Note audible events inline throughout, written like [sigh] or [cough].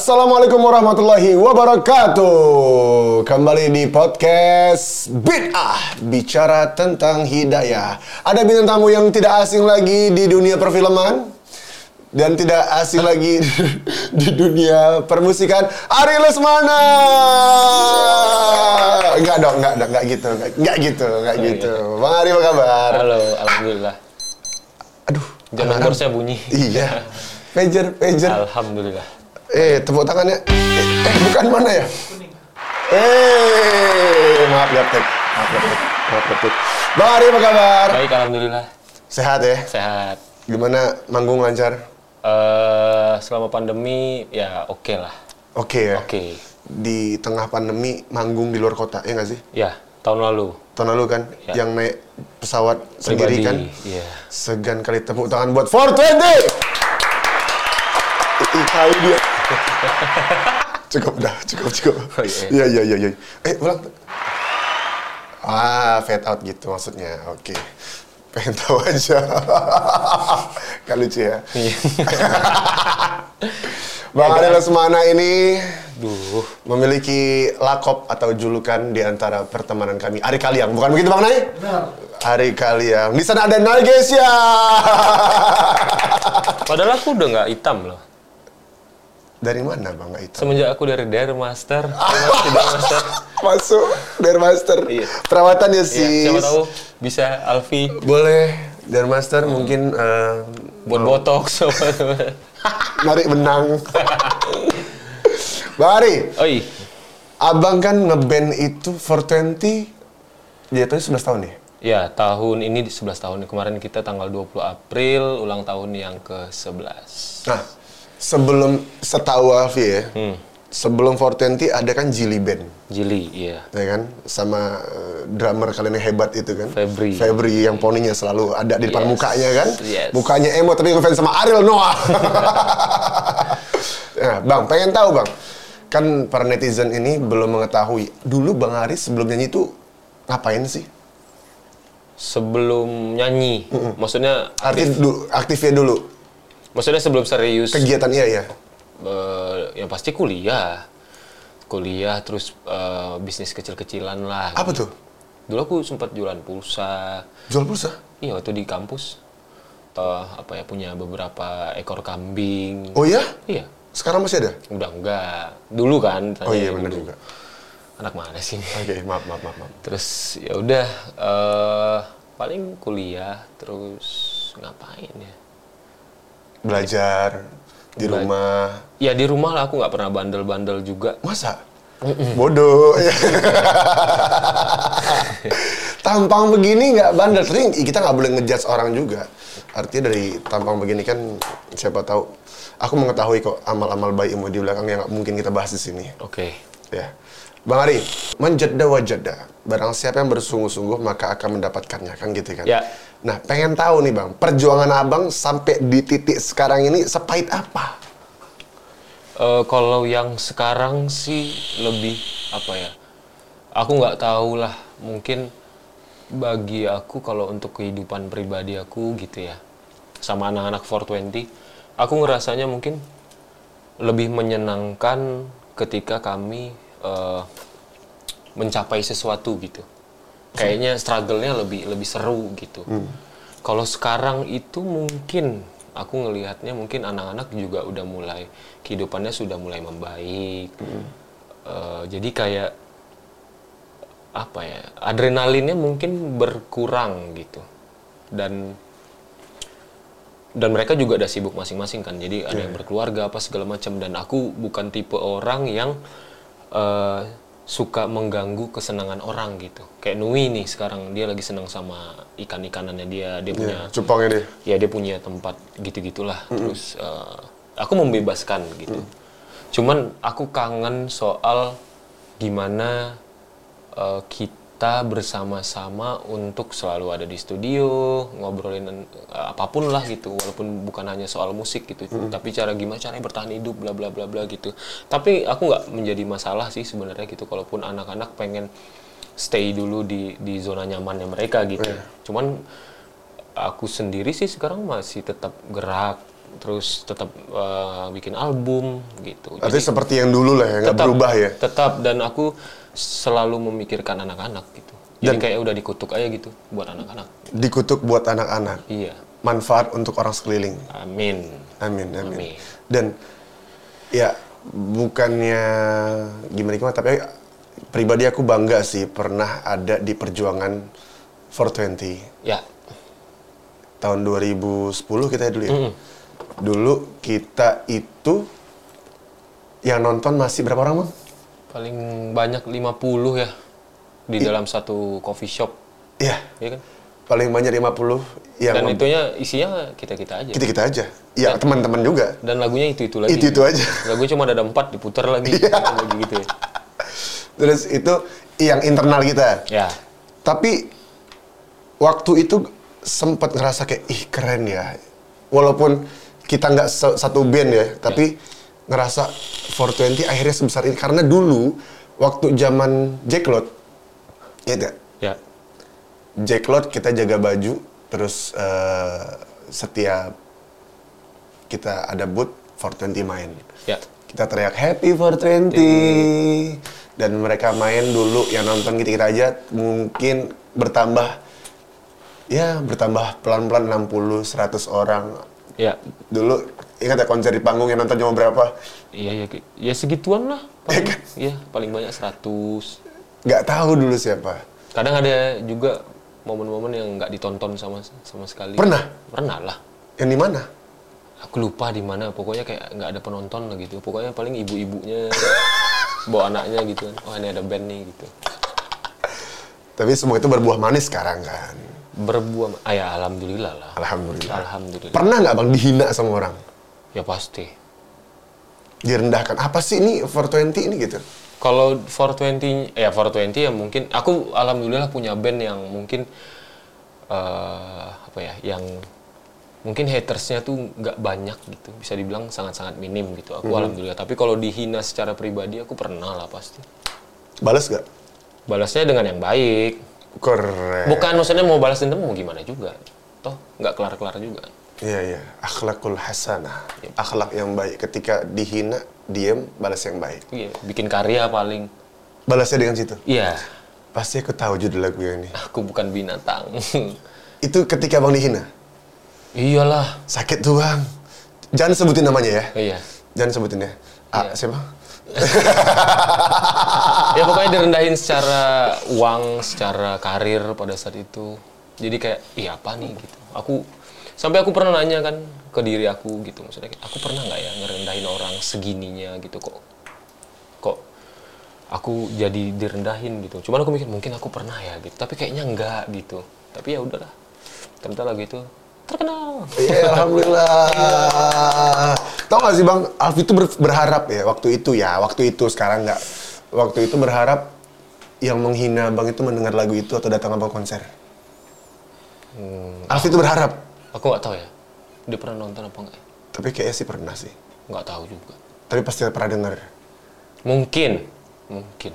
Assalamualaikum warahmatullahi wabarakatuh. Kembali di podcast Bid'ah bicara tentang hidayah. Ada bintang tamu yang tidak asing lagi di dunia perfilman dan tidak asing lagi [laughs] di dunia permusikan. Ari Lesmana. Enggak dong, enggak, enggak, enggak gitu, enggak, gitu, enggak gitu. Bang Ari apa kabar? Halo, alhamdulillah. Aduh, Jam saya bunyi. iya. Pager, pager. Alhamdulillah. Eh, tepuk tangannya. Eh, eh, bukan mana ya? Eh, maaf gaptek. Maaf gaptek. Maaf gaptek. Bang Ari apa kabar? Baik, alhamdulillah. Sehat ya? Sehat. Gimana manggung lancar? Eh, selama pandemi ya oke lah. Oke ya? Oke. Di tengah pandemi manggung di luar kota, ya nggak sih? Ya, tahun lalu. Tahun lalu kan? Ya. Yang naik pesawat sendiri Pribadi, kan? Iya. Segan kali tepuk tangan buat 420! Ih, tahu dia. [laughs] cukup dah, cukup, cukup. Oh, iya. Iya, iya, iya, iya. Eh, ulang. Ah, fade out gitu maksudnya. Oke. Pengen tahu aja. Gak [laughs] lucu ya. Iya. [laughs] Bang Ari Lesmana ini Duh. memiliki lakop atau julukan di antara pertemanan kami. Ari Kaliang, bukan begitu Bang Nay? Benar. Ari Kaliang. Di sana ada Nargesia. Padahal aku udah nggak hitam loh. Dari mana Bang itu? Semenjak aku dari Dare Master, masih [laughs] Dare Master. Masuk Master. Iya. Perawatan ya Iya, sih. siapa tahu bisa Alfi Boleh. Master mungkin eh, buat botox apa. [laughs] narik benang. [laughs] Bang Ari, Oh iya. abang kan ngeband itu 420 jatuhnya 11 tahun nih. Ya, tahun ini di 11 tahun. Kemarin kita tanggal 20 April, ulang tahun yang ke-11. Nah, sebelum setahu Alfi ya, Hmm. sebelum 420 ada kan Jili Band. Jili, iya. ya kan sama eh, drummer kalian yang hebat itu kan Febri. Febri yang poninya selalu ada di depan Yes. mukanya kan Yes. mukanya emo tapi ngefans sama Ariel Noah [laughs] nah, bang pengen tahu bang kan para netizen ini belum mengetahui dulu bang Ari sebelum nyanyi itu ngapain sih Sebelum nyanyi, maksudnya arti du- aktifnya dulu maksudnya sebelum serius kegiatan iya ya eh, yang pasti kuliah. Kuliah terus eh, bisnis kecil-kecilan lah. apa tuh Dulu aku sempat jualan pulsa. jual pulsa Iya, waktu di kampus. Eh, apa ya punya beberapa ekor kambing. oh ya Iya. sekarang masih ada Udah enggak. Dulu kan. oh iya benar juga Anak mana sih? oke maaf maaf maaf, maaf. Terus ya udah eh, paling kuliah terus ngapain ya? Belajar di Bela- rumah Ya di rumah lah aku nggak pernah bandel-bandel juga. Masa? Bodoh. tampang begini nggak bandel. Tapi kita nggak boleh ngejudge orang juga. Artinya dari tampang begini kan siapa tahu. Aku mengetahui kok amal-amal baikmu di belakang yang nggak mungkin kita bahas di sini. Oke. Ya. Bang Ari, menjada wajada. Barang siapa yang bersungguh-sungguh maka akan mendapatkannya, kan gitu kan? Ya. Nah, pengen tahu nih Bang, perjuangan Abang sampai di titik sekarang ini sepahit apa? Eh, kalau yang sekarang sih lebih apa ya? Aku nggak tahu lah. Mungkin bagi aku kalau untuk kehidupan pribadi aku gitu ya, sama anak-anak 420, aku ngerasanya mungkin lebih menyenangkan ketika kami eh, mencapai sesuatu gitu. Kayaknya struggle-nya lebih lebih seru gitu. Kalau sekarang itu mungkin aku ngelihatnya mungkin anak-anak juga udah mulai kehidupannya sudah mulai membaik. Eh, jadi kayak apa ya adrenalinnya mungkin berkurang gitu. Dan dan mereka juga ada sibuk masing-masing kan. Jadi ada yang berkeluarga apa segala macam. Dan aku bukan tipe orang yang eh, suka mengganggu kesenangan orang gitu. Kayak Nui nih sekarang dia lagi senang sama ikan-ikanannya dia. Dia punya Ya, cupangnya deh. ya dia punya tempat gitu gitulah terus eh, aku membebaskan gitu. Cuman aku kangen soal gimana eh, kita bersama-sama untuk selalu ada di studio ngobrolin eh, apa pun lah gitu. Walaupun bukan hanya soal musik gitu tapi cara gimana caranya bertahan hidup bla bla bla bla gitu. Tapi aku nggak menjadi masalah sih sebenarnya gitu kalaupun anak-anak pengen stay dulu di di zona nyamannya mereka gitu. Cuman aku sendiri sih sekarang masih tetap gerak terus tetap eh, bikin album gitu. Artinya seperti yang dulu lah ya, nggak berubah ya. Tetap dan aku selalu memikirkan anak-anak gitu. Jadi kayak udah dikutuk aja gitu buat anak-anak. Dikutuk buat anak-anak. Iya. Manfaat untuk orang sekeliling. Amin. Amin, amin. Amin. Dan ya bukannya gimana gimana, tapi pribadi aku bangga sih pernah ada di perjuangan 420 Ya. tahun 2010 kita ya dulu ya. Dulu kita itu yang nonton masih berapa orang bang? Paling banyak 50 ya di dalam satu coffee shop, Iya, ya kan? paling banyak 50 yang Dan itunya isinya kita-kita aja. kita kita aja. Ya teman-teman juga. Dan lagunya itu-itu lagi. Itu itu aja. [laughs] Lagunya cuma ada empat diputar lagi, Iya. lagi gitu ya. Terus itu yang internal kita. Ya. Tapi waktu itu sempat ngerasa kayak ih keren ya. Walaupun kita nggak satu band ya, tapi ngerasa 420 akhirnya sebesar ini karena dulu waktu zaman Jacklot ya enggak? Ya. Jacklot kita jaga baju terus eh, setiap kita ada booth 420 main. Ya. Kita teriak happy 420 dan mereka main dulu yang nonton kita kita aja mungkin bertambah ya bertambah pelan-pelan 60 100 orang. Ya. Dulu ingat ya konser di panggung yang nonton cuma berapa? Iya, ya, ya segituan lah. Ya Paling, kan? Iya, paling banyak 100. Nggak tahu dulu siapa. Kadang ada juga momen-momen yang nggak ditonton sama sama sekali. Pernah? Pernah lah. Yang di mana? Aku lupa di mana. Pokoknya kayak nggak ada penonton lah gitu. Pokoknya paling ibu-ibunya [laughs] bawa anaknya gitu kan. Oh ini ada band nih gitu. Tapi semua itu berbuah manis sekarang kan. Berbuah. Ah ya alhamdulillah lah. Alhamdulillah. Alhamdulillah. Pernah nggak bang dihina sama orang? Ya pasti. Direndahkan. Apa sih ini 420 ini gitu? Kalau 420, ya 420 ya mungkin aku alhamdulillah punya band yang mungkin eh apa ya, yang mungkin hatersnya tuh nggak banyak gitu, bisa dibilang sangat-sangat minim gitu. Aku alhamdulillah. Tapi kalau dihina secara pribadi aku pernah lah pasti. Balas gak? Balasnya dengan yang baik. Keren. Bukan maksudnya mau balas dendam mau gimana juga. Toh nggak kelar-kelar juga. Iya, iya. Akhlakul hasanah. Akhlak yang baik. Ketika dihina, diem, balas yang baik. Iya, bikin karya paling. Balasnya dengan situ. Iya, Pasti aku tahu judul lagu ini. aku bukan binatang. [laughs] Itu ketika bang dihina. Iyalah. Sakit tuh bang. Jangan sebutin namanya ya. Iya. Jangan sebutin ya. Ah, Iya. siapa? [laughs] ya pokoknya direndahin secara uang, secara karir pada saat itu. Jadi kayak, iya apa nih gitu. Aku sampai aku pernah nanya kan ke diri aku gitu, maksudnya aku pernah nggak ya ngerendahin orang segininya gitu kok, kok aku jadi direndahin gitu. Cuman aku mikir mungkin aku pernah ya gitu, tapi kayaknya enggak gitu. Tapi ya udahlah, ternyata lagu itu terkenal. Iya, alhamdulillah. Tahu gak sih bang, Alfi itu ber- berharap ya waktu itu ya, waktu itu sekarang nggak. Waktu itu berharap yang menghina bang itu mendengar lagu itu atau datang abang konser. Alfi itu berharap, Aku nggak tahu ya, dia pernah nonton apa enggak? ya? tapi kayaknya sih pernah sih. Nggak tahu juga. Tapi pasti pernah dengar. Mungkin, mungkin.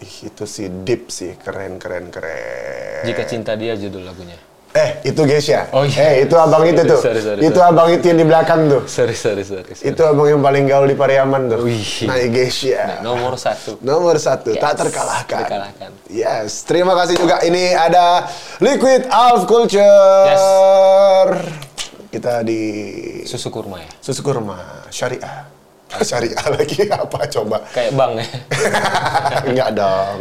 Ih, itu sih deep sih, keren keren keren. Jika cinta dia judul lagunya. Eh, itu Gesya. Oh, iya. Eh, itu abang itu tuh. Sorry, sorry, itu sorry. abang itu yang di belakang tuh. Sorry, sorry, sorry. sorry. Itu abang yang paling gaul di Pariaman tuh. Wih. Nah, Gesya. Nomor satu. Nomor satu, Yes, tak terkalahkan. terkalahkan. Yes, terima kasih juga. Ini ada Liquid Alf Culture. Yes. Kita di Susu kurma ya? Susu Kurma Syariah. Syariah [laughs] lagi apa coba? Kayak bang ya? [laughs] Enggak dong.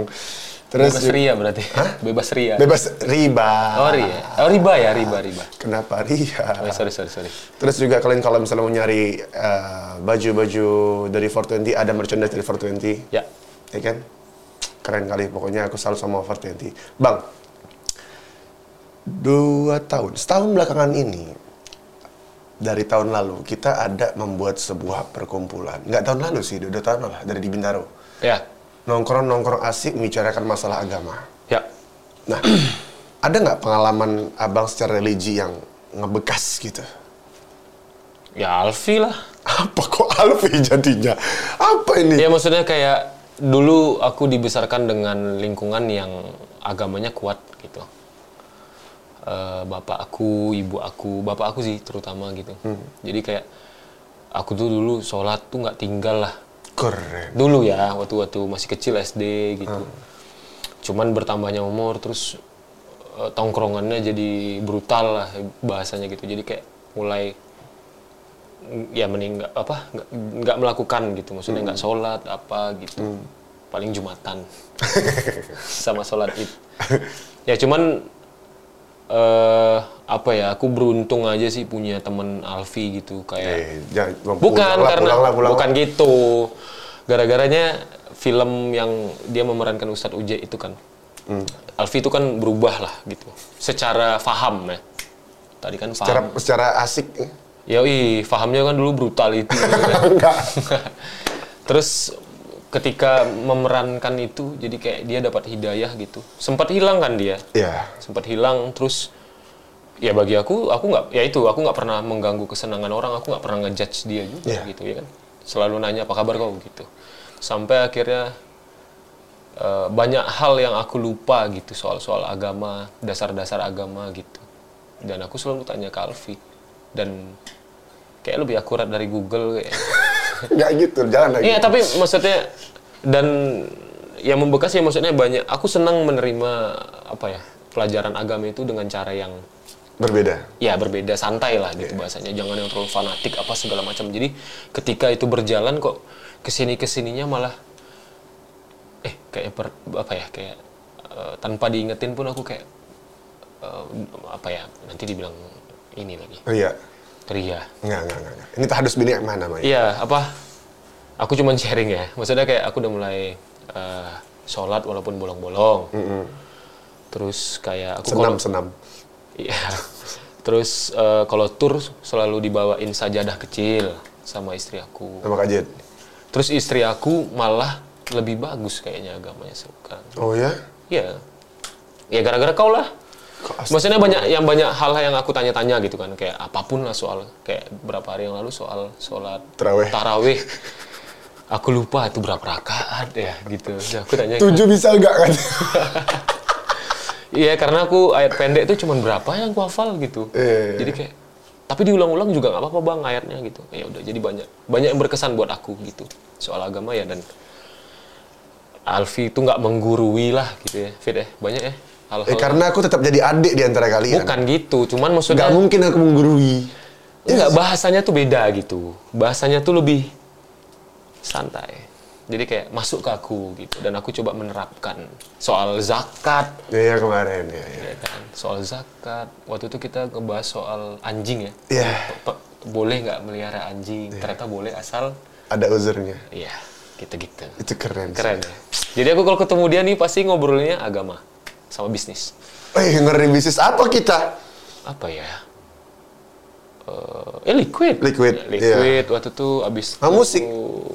Terus Bebas ria berarti? Bebas ria? bebas riba. Oh ria? Oh riba ya? Riba, riba. Kenapa ria? Oh, sorry, sorry, sorry. Terus juga kalian kalau misalnya mau nyari eh, baju-baju dari 420, ada merchandise dari 420. Ya. ya kan? Keren kali, pokoknya aku selalu sama 420. Bang, dua tahun, setahun belakangan ini, dari tahun lalu, kita ada membuat sebuah perkumpulan. Nggak tahun lalu sih, dua, dua tahun lah, dari di Bintaro. Ya. Nongkrong-nongkrong asik, membicarakan masalah agama. Ya. Nah, [clears throat] ada nggak pengalaman abang secara religi yang ngebekas gitu? Ya Alfi lah. Apa kok Alfi jadinya? Apa ini? Ya maksudnya kayak dulu aku dibesarkan dengan lingkungan yang agamanya kuat gitu. eh, bapak aku, ibu aku, bapak aku sih terutama gitu. Jadi kayak aku tuh dulu sholat tuh nggak tinggal lah. Keren. Dulu ya, waktu waktu masih kecil SD gitu. Cuman bertambahnya umur terus eh, tongkrongannya jadi brutal lah bahasanya gitu. Jadi kayak mulai mm, ya mending nggak apa nggak melakukan gitu. Maksudnya nggak sholat apa gitu. Paling jumatan. [laughs] Sama sholat id. Ya cuman eh apa ya aku beruntung aja sih punya temen Alfi gitu kayak Eh, jangan, bukan pulang karena pulang lah, pulang bukan lah. gitu gara-garanya film yang dia memerankan Ustadz Uje itu kan Hmm. Alfi itu kan berubah lah gitu secara faham ya tadi kan Secara, faham secara asik. ya ih fahamnya kan dulu brutality gitu kan. [laughs] Enggak. terus ketika memerankan itu jadi kayak dia dapat hidayah gitu. Sempat hilang kan dia? Ya. sempat hilang terus ya bagi aku aku nggak ya itu aku nggak pernah mengganggu kesenangan orang aku nggak pernah ngejudge dia juga Iya. gitu ya kan? Selalu nanya apa kabar kau? gitu. Sampai akhirnya eh, banyak hal yang aku lupa gitu soal-soal agama dasar-dasar agama gitu. Dan aku selalu tanya ke Alfi. Dan kayak lebih akurat dari Google kayak Enggak gitu, jangan lagi. Iya, tapi maksudnya dan yang membekas ya maksudnya banyak. Aku senang menerima apa ya pelajaran agama itu dengan cara yang Berbeda. ya berbeda santai lah gitu bahasanya. Jangan yang terlalu fanatik apa segala macam. Jadi ketika itu berjalan kok ke sini ke sininya malah eh kayak per- apa ya kayak eh, tanpa diingetin pun aku kayak eh, apa ya nanti dibilang ini lagi Iya. Ria. Enggak, enggak, enggak. Ini tahadus bini yang mana, Mai? Iya, apa? Aku cuman sharing ya. Maksudnya kayak aku udah mulai eh, sholat walaupun bolong-bolong. Terus kayak aku Senam, kalau senam. iya. Terus eh, kalau tur selalu dibawain sajadah kecil sama istri aku. Sama Kak. Terus istri aku malah lebih bagus kayaknya agamanya sekarang. Oh ya? Iya. Ya gara-gara kau lah. Maksudnya banyak yang banyak hal yang aku tanya-tanya gitu kan kayak apa pun lah soal kayak berapa hari yang lalu soal sholat Taraweh. taraweh. Aku lupa itu berapa rakaat ya gitu. Terus aku tanya. Tujuh bisa enggak kan? Iya karena aku ayat pendek itu cuma berapa yang aku hafal gitu. Iya. Jadi kayak tapi diulang-ulang juga nggak apa-apa bang ayatnya gitu. Ya udah jadi banyak banyak yang berkesan buat aku gitu soal agama ya dan Alfi itu nggak menggurui lah gitu ya, Fit ya banyak ya hal-hal. eh, karena aku tetap jadi adik di antara kalian. Bukan gitu, cuman maksudnya Nggak mungkin aku menggurui. Enggak, bahasanya tuh beda gitu. Bahasanya tuh lebih santai. Jadi kayak masuk ke aku gitu dan aku coba menerapkan soal zakat Iya kemarin, ya, ya. ya kan. Soal zakat. Waktu itu kita ngebahas soal anjing ya. Iya. Boleh nggak melihara anjing? Ternyata boleh asal Ada uzurnya. iya, gitu-gitu. Itu keren. sih. Keren ya. Jadi aku kalau ketemu dia nih pasti ngobrolnya agama sama bisnis. Eh, ngeri bisnis apa kita? Apa ya? Eh, eh liquid. Liquid, Ya, liquid. Waktu itu abis Ah, itu musik.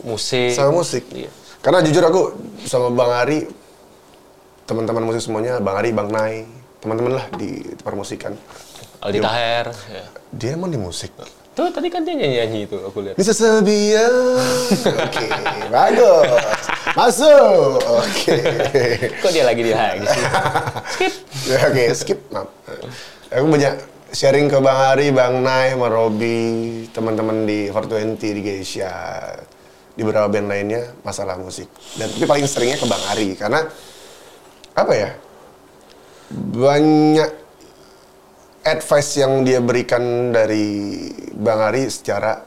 Musik. Sama musik. Iya. Karena jujur aku sama Bang Ari, teman-teman musik semuanya, Bang Ari, Bang Nai, teman-teman lah di permusikan. Aldi Taher. Ya. Dia emang di musik. Tuh tadi kan dia nyanyi-nyanyi itu aku lihat. Bisa sebia. Oke, bagus. Masuk. Oke. Kok dia lagi dia lagi sih? Skip. Ya, Oke, skip. Maaf. Aku banyak sharing ke Bang Ari, Bang Nai, sama Robi, teman-teman di 420 di Geisha, di beberapa band lainnya masalah musik. Dan tapi paling seringnya ke Bang Ari karena apa ya? Banyak advice yang dia berikan dari Bang Ari secara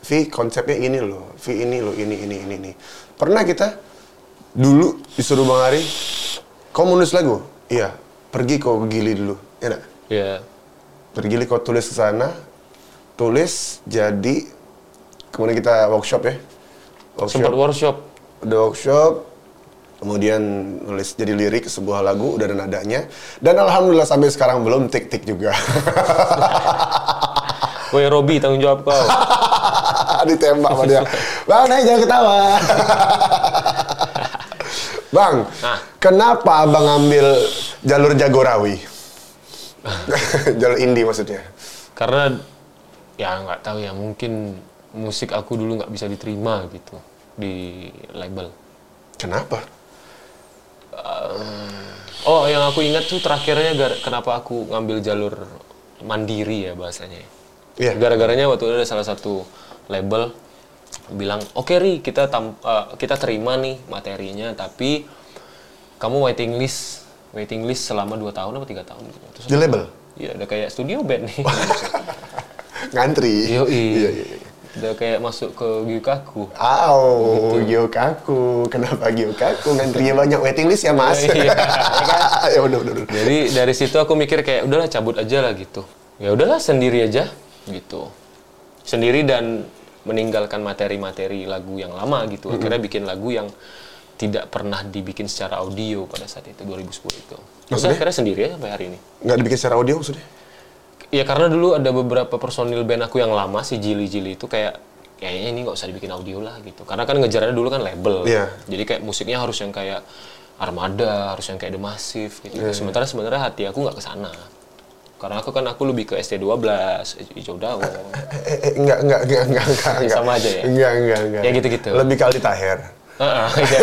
Vi konsepnya ini loh, Vi ini loh, ini ini ini ini. Pernah kita dulu disuruh Bang Ari, kau mau nulis lagu? Iya, pergi kau ke Gili dulu, ya nggak? Ya. Pergi kau tulis ke sana, tulis jadi, kemudian kita workshop ya, Sempat workshop, workshop. udah workshop, kemudian nulis jadi lirik sebuah lagu udah ada nadanya, dan alhamdulillah sampai sekarang belum tik-tik juga. [laughs] Woi Robi tanggung jawab kau. [laughs] ditembak sama dia. Bang, naik jangan ketawa. [laughs] Bang, Ah. kenapa abang ambil jalur Jagorawi? jalur indie maksudnya. Karena ya nggak tahu ya mungkin musik aku dulu nggak bisa diterima gitu di label. Kenapa? Oh, yang aku ingat tuh terakhirnya gar- kenapa aku ngambil jalur mandiri ya bahasanya. Iya. Gara-garanya waktu itu ada salah satu label bilang, "Oke Ri, kita tam- eh, kita terima nih materinya, tapi kamu waiting list, waiting list selama 2 tahun atau tiga tahun." Terus Di label? Iya, udah kayak studio band nih. [laughs] Ngantri. Yoi. Iya, iya, iya. Udah kayak masuk ke Gyukaku. Au, Gyokaku. Kenapa Gyokaku? Ngantrinya banyak waiting list ya, Mas? Iya, [laughs] ya udah, udah, udah. Jadi dari situ aku mikir kayak udahlah cabut aja lah gitu. Ya udahlah sendiri aja gitu. Sendiri dan meninggalkan materi-materi lagu yang lama gitu. Akhirnya bikin lagu yang tidak pernah dibikin secara audio pada saat itu 2010 itu. Maksudnya? akhirnya sendiri aja sampai hari ini. Nggak dibikin secara audio maksudnya? Ya karena dulu ada beberapa personil band aku yang lama si Jili Jili itu kayak kayaknya ini nggak usah dibikin audio lah gitu. Karena kan ngejarnya dulu kan label. Iya. Jadi kayak musiknya harus yang kayak Armada, harus yang kayak The Massive gitu. Iya, Sementara sebenarnya hati aku nggak ke sana. Karena aku kan aku lebih ke ST12, Hijau Daun. Eh, eh, enggak, enggak, enggak, enggak, enggak, enggak. Sama aja ya? Enggak, enggak, enggak. Ya gitu-gitu. Lebih ke Aldi Taher. Heeh, [laughs] iya.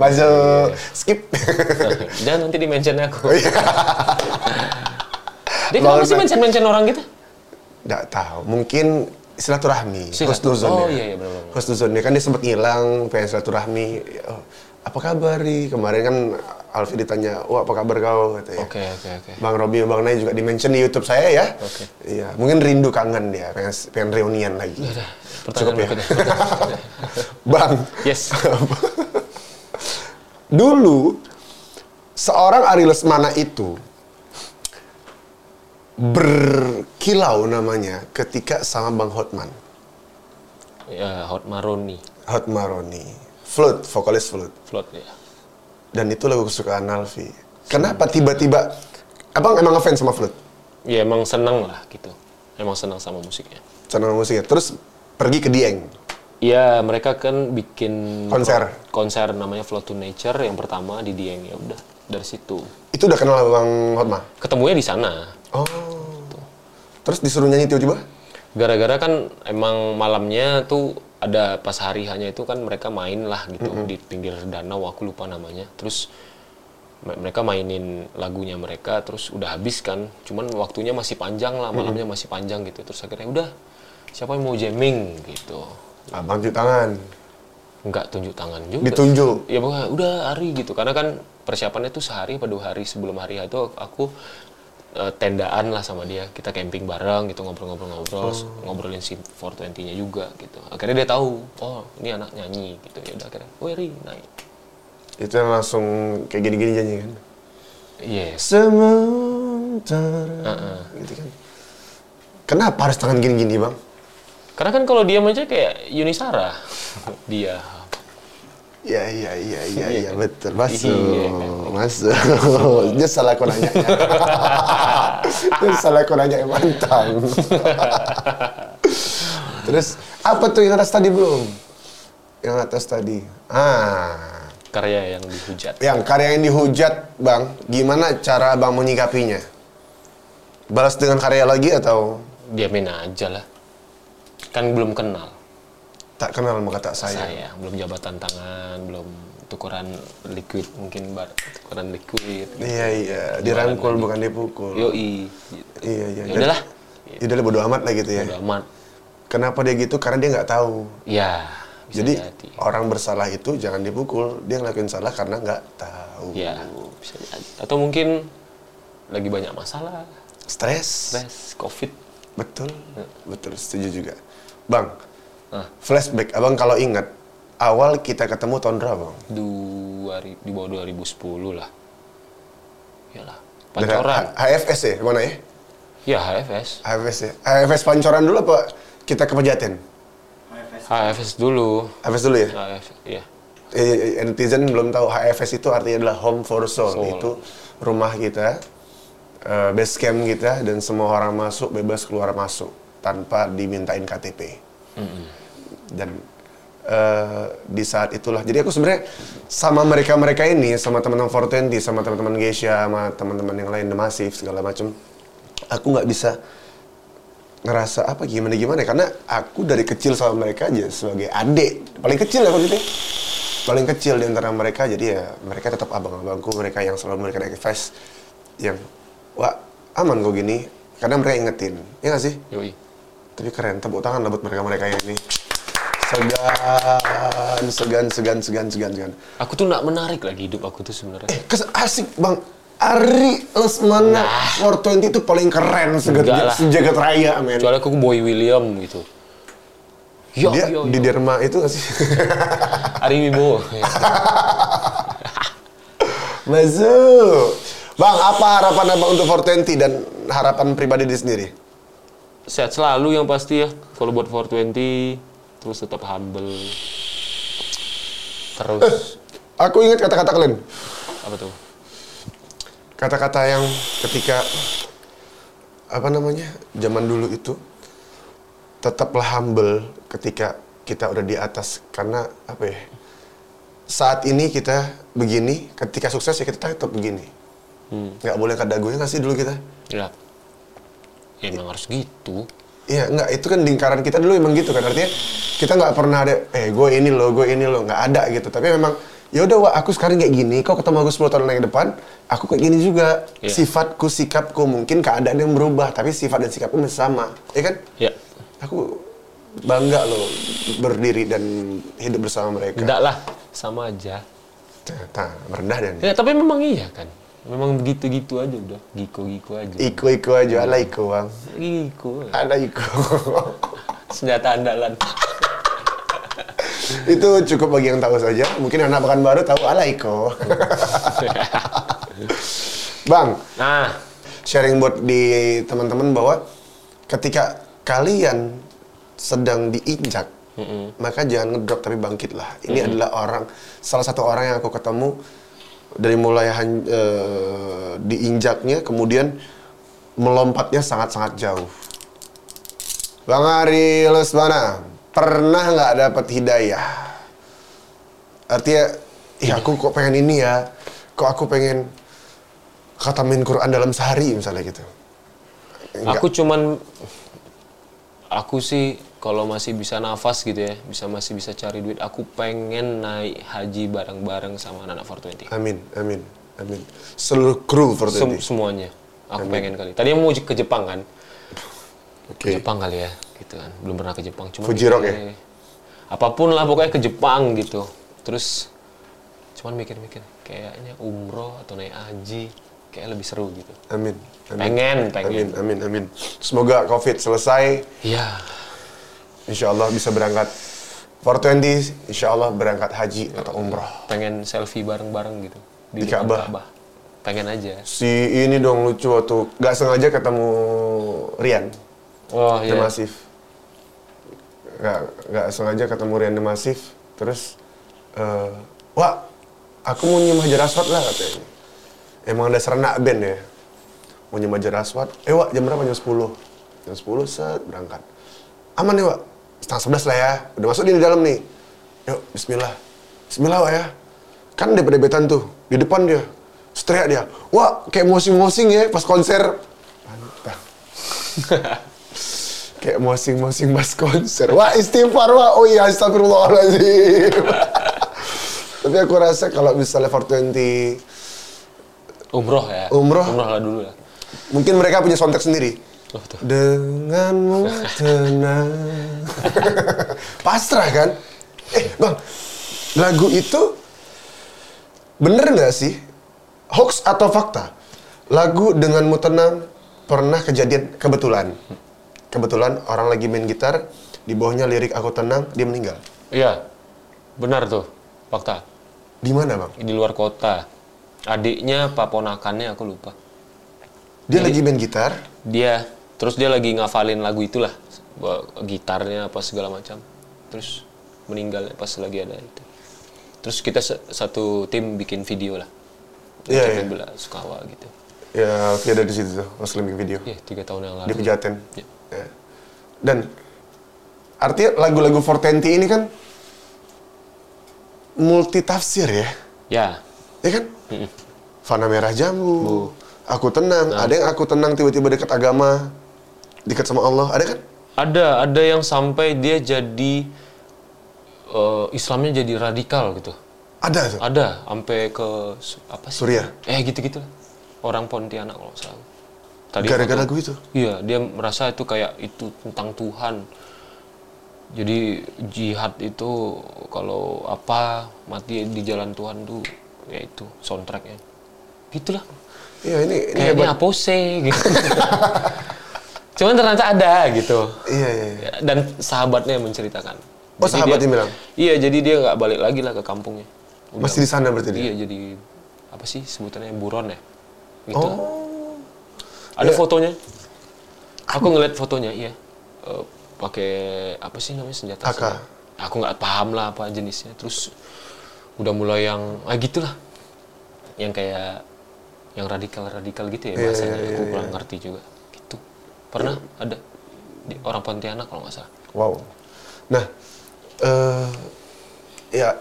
Masuk skip. Jangan nanti di mention aku. Oh. Dia kenapa sih mention-mention orang gitu? Enggak tahu. Mungkin silaturahmi. Silatur- Husnuzon oh, ya. iya, iya. Husnuzon dia kan dia sempat ngilang, pengen silaturahmi. Oh, apa kabar ri? Kemarin kan Alfi ditanya, "Wah, apa kabar kau?" katanya. Oke, oke, oke. Bang Robi, Bang Nay juga di-mention di YouTube saya ya. Oke. Iya, mungkin rindu kangen dia, pengen, pengen reunian lagi. Udah, Cukup ya. [laughs] Bang, Yes. [laughs] dulu seorang Ari Lesmana itu berkilau namanya ketika sama Bang Hotman. Ya, Hot Maroni. Hot Maroni. Flute, vokalis flute. Float ya. Dan itu lagu kesukaan Alfi. Kenapa tiba-tiba Abang emang ngefans sama flute? Ya emang seneng lah gitu. Emang senang sama musiknya. Channel musiknya. Terus pergi ke Dieng. Iya, mereka kan bikin Konser. konser namanya Flow to Nature yang pertama di Dieng ya udah dari situ. Itu udah kenal Bang Hotma? Ketemunya di sana. Oh. Terus disuruh nyanyi tiba-tiba? Gara-gara kan emang malamnya tuh ada pas hari hanya itu kan mereka main lah gitu di pinggir danau aku lupa namanya. Terus me- mereka mainin lagunya mereka terus udah habis kan. Cuman waktunya masih panjang lah, malamnya masih panjang gitu. Terus akhirnya udah siapa yang mau jamming gitu. Abang cuci tangan. Nggak tunjuk tangan juga. Ditunjuk. ya pokoknya udah hari gitu karena kan persiapannya tuh sehari apa dua hari sebelum hari itu aku eh, tendaan lah sama dia kita camping bareng gitu ngobrol-ngobrol-ngobrol ngobrolin si 420 nya juga gitu akhirnya dia tahu oh ini anak nyanyi gitu ya udah akhirnya oh Ri naik Itu yang langsung kayak gini-gini nyanyi kan? yes Sementara. Gitu kan. Kenapa harus tangan gini-gini bang? karena kan kalau diam aja kayak Yunisara dia Iya iya iya iya Iya [laughs] betul masuk Iya masuk. [laughs] Dia salah aku nanya. [laughs] Dia salah aku nanya yang mantang. Terus apa tuh yang atas tadi belum? Yang atas tadi. Ah, karya yang dihujat yang karya yang dihujat bang, gimana cara bang menyikapinya? Balas dengan karya lagi atau diamin aja lah kan belum kenal tak kenal sama kata saya? saya belum jabatan tangan belum tukeran liquid mungkin bar tukeran liquid Iya iya, dirangkul bukan dipukul. yoi gitu. Iya iya. ya udahlah Ya udahlah bodo amat lah gitu ya. udah amat Kenapa dia gitu? Karena dia nggak tahu. ya bisa Jadi jadi orang bersalah itu jangan dipukul. Dia ngelakuin salah karena nggak tahu. ya bisa jadi atau mungkin lagi banyak masalah Stres. stres covid Betul. Betul. Setuju juga. Bang, nah flashback. Abang kalau ingat awal kita ketemu tahun berapa, bang? dua di bawah 2010 lah Yalah, Dari pancoran H- HFS ya, mana ya? ya HFS HFS ya. HFS pancoran dulu apa kita ke Pejaten? HFS dulu HFS dulu ya? HFS iya eh, netizen belum tahu HFS itu artinya adalah home for soul. Soul. Itu rumah kita, eh, base camp kita dan semua orang masuk bebas keluar masuk tanpa dimintain KTP. Dan eh, di saat itulah, jadi aku sebenarnya sama mereka-mereka ini, sama teman-teman 420, sama teman-teman Geisha, sama teman-teman yang lain, The Massive, segala macam, aku nggak bisa ngerasa apa gimana gimana? Karena aku dari kecil sama mereka aja sebagai adik. Paling kecil ya waktu itu. Paling kecil di antara mereka jadi ya mereka tetap abang-abangku mereka yang selalu memberikan advice yang wah aman kok gini. Karena mereka ingetin ya nggak sih? Yoi. tapi keren tepuk tangan lah buat mereka mereka yang ini segan segan segan segan segan segan Aku tuh nggak menarik lagi hidup aku tuh sebenarnya. eh kes asik bang Ari Lesmana 420 itu paling keren sejagat, sejagat raya men Kecuali aku Boy William gitu. Yo, dia yo, di yo. Derma itu gak sih [laughs] Ari Wibowo. [laughs] Masuk Bang, apa harapan abang untuk 420 dan harapan pribadi di sendiri? Sehat selalu yang pasti ya. Kalau buat 420 terus tetap humble. Terus Aku ingat kata-kata kalian. apa tuh? Kata-kata yang ketika apa namanya zaman dulu itu tetaplah humble ketika kita udah di atas karena apa ya saat ini kita begini ketika sukses ya kita tetap begini nggak boleh kada gue nggak sih dulu kita Ya. Ya emang harus gitu. Iya, nggak itu kan lingkaran kita dulu emang gitu kan artinya kita nggak pernah ada eh gue ini loh, gue ini loh, nggak ada gitu. Tapi memang ya udah aku sekarang kayak gini, kau ketemu aku 10 tahun lagi depan, aku kayak gini juga. Iya. Sifatku, sikapku mungkin keadaan yang berubah, tapi sifat dan sikapku masih sama. Ya kan? Ya. Aku bangga loh berdiri dan hidup bersama mereka. Enggak lah, sama aja. Nah, merendah dan Ya, tapi memang iya kan. Memang begitu-gitu aja udah. Giko-giko aja. iko-iko aja, ala iko bang. Giko. Ala iko. [laughs] Senjata andalan. [laughs] itu cukup bagi yang tahu saja. Mungkin anak pekan baru tahu ala iko. [laughs] bang, Nah, sharing buat di teman-teman bahwa ketika kalian sedang diinjak, maka jangan ngedrop tapi bangkitlah. Ini adalah orang salah satu orang yang aku ketemu dari mulai eh, diinjaknya kemudian melompatnya sangat-sangat jauh. Bang Ari Lesmana, pernah nggak dapat hidayah? Artinya, ih aku kok pengen ini ya, kok aku pengen khatamin Quran dalam sehari misalnya gitu. Nggak. aku cuman aku sih kalau masih bisa nafas gitu ya, bisa masih bisa cari duit, aku pengen naik haji bareng-bareng sama anak 420. Amin, amin, amin. Seluruh kru for Sem- semuanya. Aku pengen kali. Tadi mau ke Jepang kan? Oke. Jepang kali ya, gitu kan. Belum pernah ke Jepang. Cuma Fuji Rock ya? mikirnya, Apa pun lah pokoknya ke Jepang gitu. Terus cuman mikir-mikir kayaknya umroh atau naik haji kayak lebih seru gitu. Amin. amin. Pengen, Amin, pengen. amin, amin. Semoga COVID selesai. Iya. Insya Allah bisa berangkat 420, insya Allah berangkat haji atau umroh. Pengen selfie bareng-bareng gitu Di depan Ka'bah. Pengen aja. Si ini dong lucu waktu gak sengaja ketemu Rian Oh iya. Demasif. Gak, gak sengaja ketemu Rian Demasif. Terus, eh, wah, aku mau nyium Hajar Aswad lah katanya. Emang ada serenak band ya. Mau nyium Hajar Aswad. Eh wak, jam berapa? Jam 10. Jam 10 set berangkat. Aman nih wak. Setengah sebelas lah ya. Udah masuk di dalam nih. Yuk, Bismillah. Bismillah ya. Kan dia debetan tuh. Di depan dia. Seteriak dia. Wah, kayak mosing-mosing ya pas konser. [laughs] Kayak mosing-mosing pas konser. Wah, istighfar, wah. Oh iya, astagfirullahaladzim. [laughs] Tapi aku rasa kalau misalnya 420 Umroh ya. Umroh. Umroh lah dulu lah. Mungkin mereka punya soundtrack sendiri. Oh, tuh. Denganmu [laughs] tenang. Pasrah kan? Eh, Bang. Lagu itu bener nggak sih? Hoax atau fakta? Lagu Denganmu tenang pernah kejadian kebetulan. Kebetulan orang lagi main gitar, di bawahnya lirik aku tenang, dia meninggal. Iya. Benar tuh. Fakta. Di mana, Bang? Di luar kota. Adiknya, paponakannya aku lupa. Dia lagi main gitar, Dia terus dia lagi ngafalin lagu itulah. Gitarnya apa segala macam. Terus meninggal pas lagi ada itu. Terus kita satu tim bikin video lah. Iya, Ucapin iya. bela sukawa gitu. ya Alfie ada di situ tuh, lagi bikin video. Iya, tiga tahun yang lalu. di Pejaten. Iya. Ya. Dan artinya lagu-lagu 420 ini kan multi tafsir ya, Ya, ya kan? Fana merah jambu, aku tenang. Ada yang aku tenang tiba-tiba dekat agama, dekat sama Allah, ada kan? ada ada yang sampai dia jadi eh, Islamnya jadi radikal gitu. Ada tuh. Ada, sampai ke apa sih? Suriah? Eh gitu-gitu lah. Orang Pontianak kalau salah. Tadi Gara-gara lagu itu? Iya, dia merasa itu kayak itu tentang Tuhan. Jadi jihad itu kalau apa mati di jalan Tuhan tuh ya itu soundtracknya. Gitulah. Iya ini ini Kayaknya hebat. apa sih gitu. [laughs] Cuman ternyata ada gitu. Iya iya. iya. Dan sahabatnya yang menceritakan. Oh, sahabatnya dia, bilang? Iya, jadi dia nggak balik lagi lah ke kampungnya. Udah- Masih di sana berarti dia. Iya, jadi apa sih sebutannya buron ya? Gitu. Oh. Ada Ya. fotonya. Aku ngeliat fotonya, iya. Eh, pakai apa sih namanya senjata? AK. senjata. Aku nggak paham lah apa jenisnya. Terus udah mulai yang ah gitulah. Yang kayak yang radikal-radikal gitu ya Iya, bahasanya. iya, Aku iya, kurang ngerti juga. Pernah ada di orang Pontianak kalau nggak salah. Wow. Nah, eh ya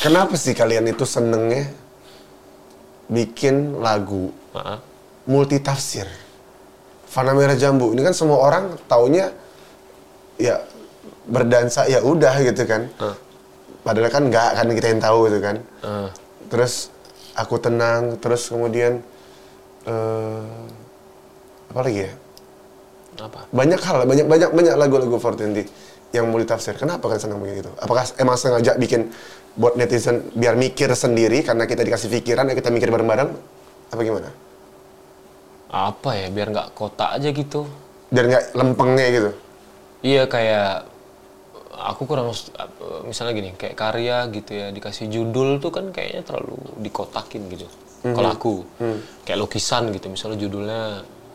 kenapa sih kalian itu senengnya bikin lagu Maaf. multi tafsir? Fana Merah Jambu ini kan semua orang taunya ya berdansa ya udah gitu kan. Ah. Padahal kan nggak kan kita yang tahu gitu kan. Eh, Terus aku tenang, terus kemudian eh apa lagi ya? apa? banyak hal banyak banyak banyak lagu-lagu 420 yang multi tafsir kenapa kan senang begitu apakah emang sengaja bikin buat netizen biar mikir sendiri karena kita dikasih pikiran ya kita mikir bareng-bareng apa gimana Apa ya biar nggak kotak aja gitu. biar nggak lempengnya gitu Iya kayak aku kurang misalnya gini kayak karya gitu ya dikasih judul tuh kan kayaknya terlalu dikotakin gitu. Kalau aku kayak lukisan gitu misalnya judulnya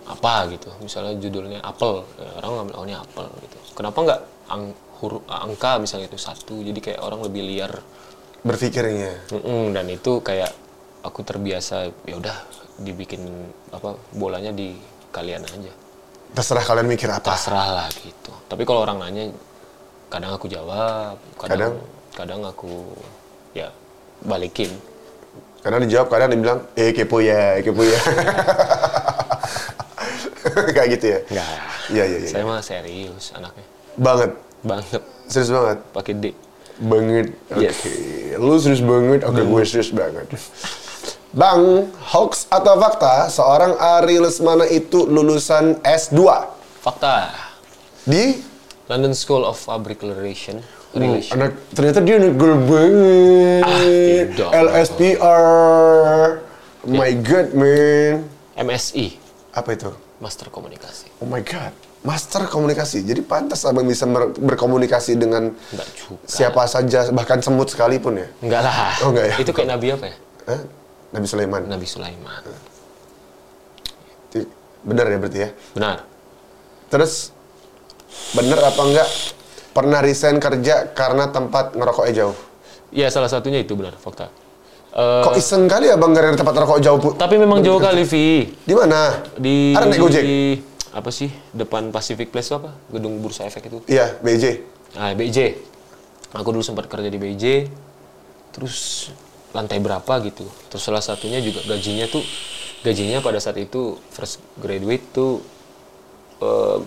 apa gitu. Misalnya judulnya apel ya, orang ngambil oh ini apel gitu. Kenapa nggak ang, huruf angka misalnya itu satu? Jadi kayak orang lebih liar. Berpikirnya. Mm-mm, dan itu kayak aku terbiasa ya udah dibikin apa bolanya di kalian aja. Terserah kalian mikir apa. Pasrah lah gitu. Tapi kalau orang nanya, kadang aku jawab, kadang? kadang, aku ya balikin. kadang dijawab kadang dibilang eh kepo ya kepo ya [laughs] [laughs] kayak gitu ya Enggak. Iya, iya, iya. Saya mah serius anaknya. banget Banget serius banget pakai D. banget oke Yes. lu serius banget oke gue serius banget Bang, hoax atau fakta seorang Ari Lesmana itu lulusan S2 Fakta. di London School of Public Relation. Oh, Relation. anak ternyata dia anak girl banget. Ah, tidak. LSPR. My god, man. MSI, Apa itu? Master Komunikasi. Oh my god. Master komunikasi. Jadi pantas abang bisa ber- berkomunikasi dengan siapa saja, bahkan semut sekalipun ya. Enggak lah. Oh, enggak ya? Itu kayak Nabi apa ya? Hah? Nabi Sulaiman. Nabi Sulaiman. Itu Bener ya berarti ya. Benar. Terus bener apa enggak pernah resign kerja karena tempat ngerokoknya jauh? Iya, salah satunya itu benar, fakta. Eh, Kok iseng kali ya bang dari tempat ngerokok jauh? Tapi memang jauh kali, Vi. Di mana? di Ada naik Gojek? apa sih depan Pacific Place itu apa gedung bursa efek itu Iya, BJ. nah BJ aku dulu sempat kerja di BJ terus lantai berapa gitu terus salah satunya juga gajinya tuh gajinya pada saat itu fresh graduate tuh eh,